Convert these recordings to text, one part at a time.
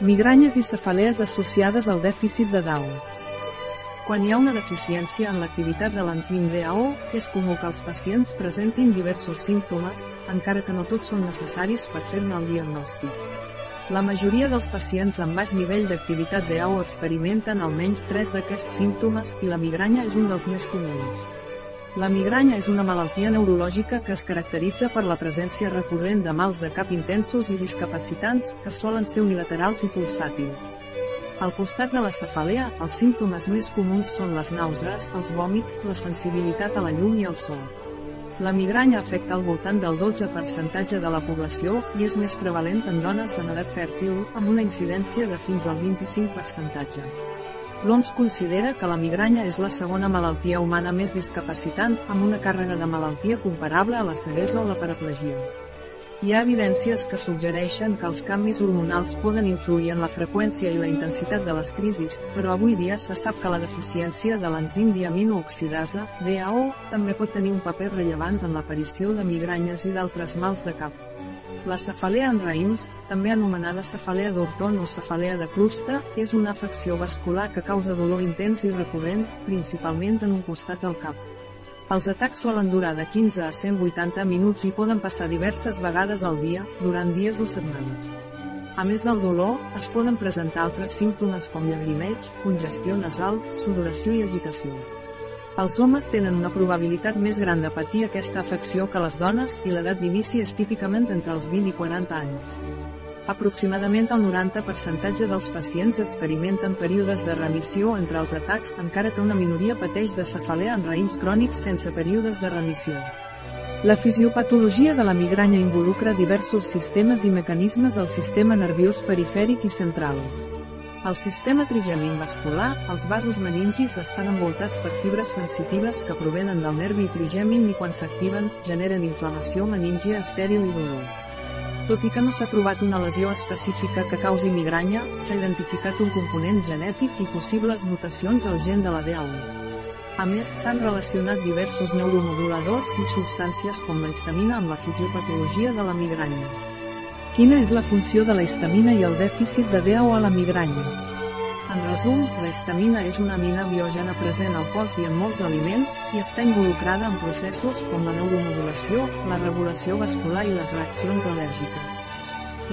Migranyes i cefalees associades al dèficit de DAO. Quan hi ha una deficiència en l'activitat de l'enzim DAO, és comú que els pacients presentin diversos símptomes, encara que no tots són necessaris per fer-ne el diagnòstic. La majoria dels pacients amb baix nivell d'activitat DAO experimenten almenys tres d'aquests símptomes i la migranya és un dels més comuns. La migranya és una malaltia neurològica que es caracteritza per la presència recurrent de mals de cap intensos i discapacitants, que solen ser unilaterals i pulsàtils. Al costat de la cefalea, els símptomes més comuns són les nàusees, els vòmits, la sensibilitat a la llum i al sol. La migranya afecta al voltant del 12% de la població i és més prevalent en dones en edat fèrtil, amb una incidència de fins al 25%. L'OMS considera que la migranya és la segona malaltia humana més discapacitant, amb una càrrega de malaltia comparable a la ceguesa o la paraplegia. Hi ha evidències que suggereixen que els canvis hormonals poden influir en la freqüència i la intensitat de les crisis, però avui dia se sap que la deficiència de l'enzim diaminooxidasa, DAO, també pot tenir un paper rellevant en l'aparició de migranyes i d'altres mals de cap. La cefalea en raïms, també anomenada cefalea d'Orton o cefalea de clusta, és una afecció vascular que causa dolor intens i recurrent, principalment en un costat del cap. Els atacs solen durar de 15 a 180 minuts i poden passar diverses vegades al dia, durant dies o setmanes. A més del dolor, es poden presentar altres símptomes com llagrimeig, congestió nasal, sudoració i agitació. Els homes tenen una probabilitat més gran de patir aquesta afecció que les dones i l'edat d'inici és típicament entre els 20 i 40 anys. Aproximadament el 90% dels pacients experimenten períodes de remissió entre els atacs, encara que una minoria pateix de cefalea en raïms crònics sense períodes de remissió. La fisiopatologia de la migranya involucra diversos sistemes i mecanismes al sistema nerviós perifèric i central. Al sistema trigèmin vascular, els vasos meningis estan envoltats per fibres sensitives que provenen del nervi trigèmin i quan s'activen, generen inflamació meníngia estèril i dolor. Tot i que no s'ha trobat una lesió específica que causi migranya, s'ha identificat un component genètic i possibles mutacions al gen de la DA1. A més, s'han relacionat diversos neuromoduladors i substàncies com la histamina amb la fisiopatologia de la migranya. Quina és la funció de la histamina i el dèficit de DAO a la migranya? En resum, la histamina és una amina biògena present al cos i en molts aliments, i està involucrada en processos com la neuromodulació, la regulació vascular i les reaccions al·lèrgiques.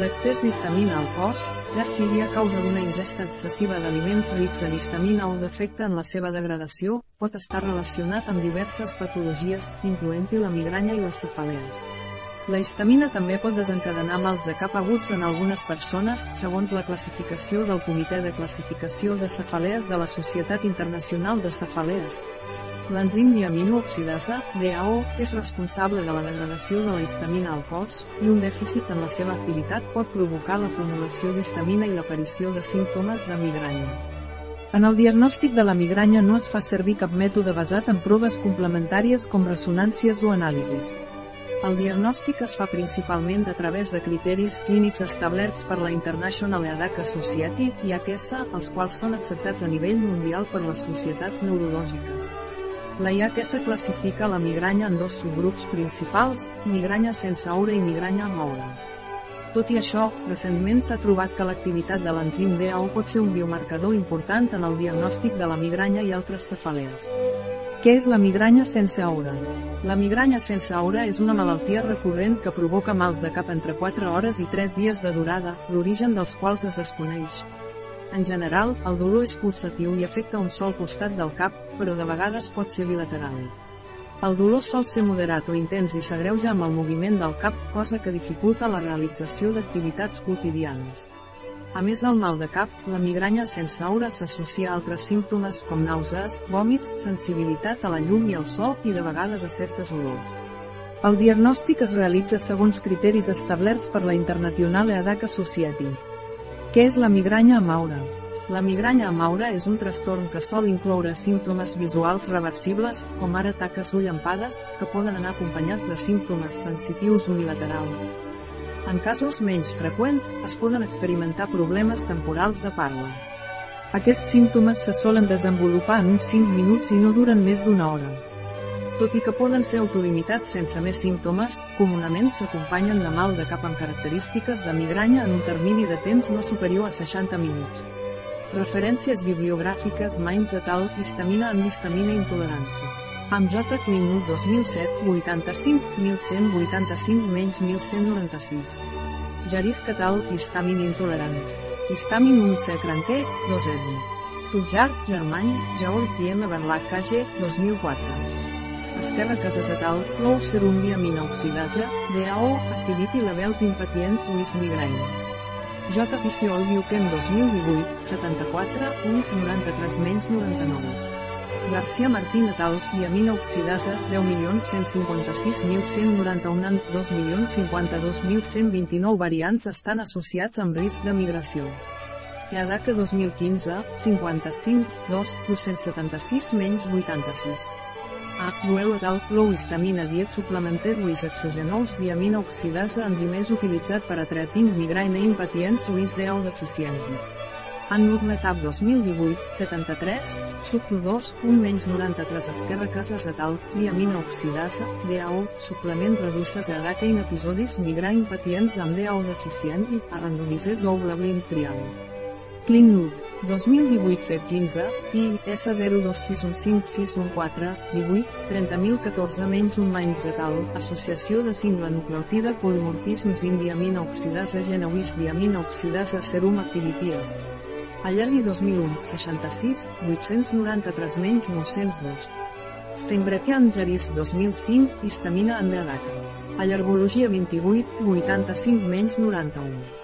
L'excés d'histamina al cos, ja sigui a causa d'una ingesta excessiva d'aliments rics en histamina o defecte en la seva degradació, pot estar relacionat amb diverses patologies, incloent-hi la migranya i les cefalees. La histamina també pot desencadenar mals de cap aguts en algunes persones, segons la classificació del Comitè de Classificació de Cefalees de la Societat Internacional de Cefalees. L'enzim diaminooxidasa, DAO, és responsable de la degradació de la histamina al cos, i un dèficit en la seva activitat pot provocar l'acumulació d'histamina i l'aparició de símptomes de migranya. En el diagnòstic de la migranya no es fa servir cap mètode basat en proves complementàries com ressonàncies o anàlisis. El diagnòstic es fa principalment a través de criteris clínics establerts per la International Headache Society i AQS, els quals són acceptats a nivell mundial per les societats neurològiques. La IAQS classifica la migranya en dos subgrups principals, migranya sense aura i migranya amb aura. Tot i això, recentment s'ha trobat que l'activitat de l'enzim DAO pot ser un biomarcador important en el diagnòstic de la migranya i altres cefalees. Què és la migranya sense aura? La migranya sense aura és una malaltia recurrent que provoca mals de cap entre 4 hores i 3 dies de durada, l'origen dels quals es desconeix. En general, el dolor és pulsatiu i afecta un sol costat del cap, però de vegades pot ser bilateral. El dolor sol ser moderat o intens i s'agreuja amb el moviment del cap, cosa que dificulta la realització d'activitats quotidianes. A més del mal de cap, la migranya sense aura s'associa a altres símptomes com nàusees, vòmits, sensibilitat a la llum i al sol i de vegades a certes olors. El diagnòstic es realitza segons criteris establerts per la International Headache Society. Què és la migranya amb aura? La migranya amb aura és un trastorn que sol incloure símptomes visuals reversibles, com ara taques llampades, que poden anar acompanyats de símptomes sensitius unilaterals. En casos menys freqüents, es poden experimentar problemes temporals de parla. Aquests símptomes se solen desenvolupar en uns 5 minuts i no duren més d'una hora. Tot i que poden ser autolimitats sense més símptomes, comunament s'acompanyen de mal de cap amb característiques de migranya en un termini de temps no superior a 60 minuts. Referències bibliogràfiques Mainz et al. Histamina en histamina intolerància. Amb J. Klinut 2007, 85, 1185 menys 1196. Jaris Catal, histamin intolerants. Histamin 1 secranter, 2 edni. Stuttgart, Germany, Georg M. Verlag KG, 2004. Esquerra Casas et al, Low Serum Diamina Oxidasa, DAO, Activity Levels Impatients with Migraine. J. Piciol Biuchem 2018, 74, 1, 93 menys 99. Garcia Martín et al, Diamina Oxidasa, 10.156.191 en 2.052.129 variants estan associats amb risc de migració. EADACA 2015, 55, 2, 276 menys 86. A. Duel et al. Low histamina diet suplemented with exogenous diamina oxidasa enzimés utilitzat per a treating migraine in patients with DAO deficient. En Nurmetab 2018, 73, subto 2, 1 menys 93 esquerra cases et al. diamina oxidasa, DAO, suplement reduces a DACA in episodis migraine patients amb DAO deficient i a randomiser doble blind trial. Clean 2018 FEB 15, I, S02615614, 18, 30.014 menys un menys de tal, Associació de simple nucleotida polimorfisms in diamina oxidasa genowis diamina oxidasa serum activities. Allargui 2001, 66, 893 menys 902. Steinbrekian Jaris 2005, histamina en Beadaca. Allargologia 28, 85 menys 91.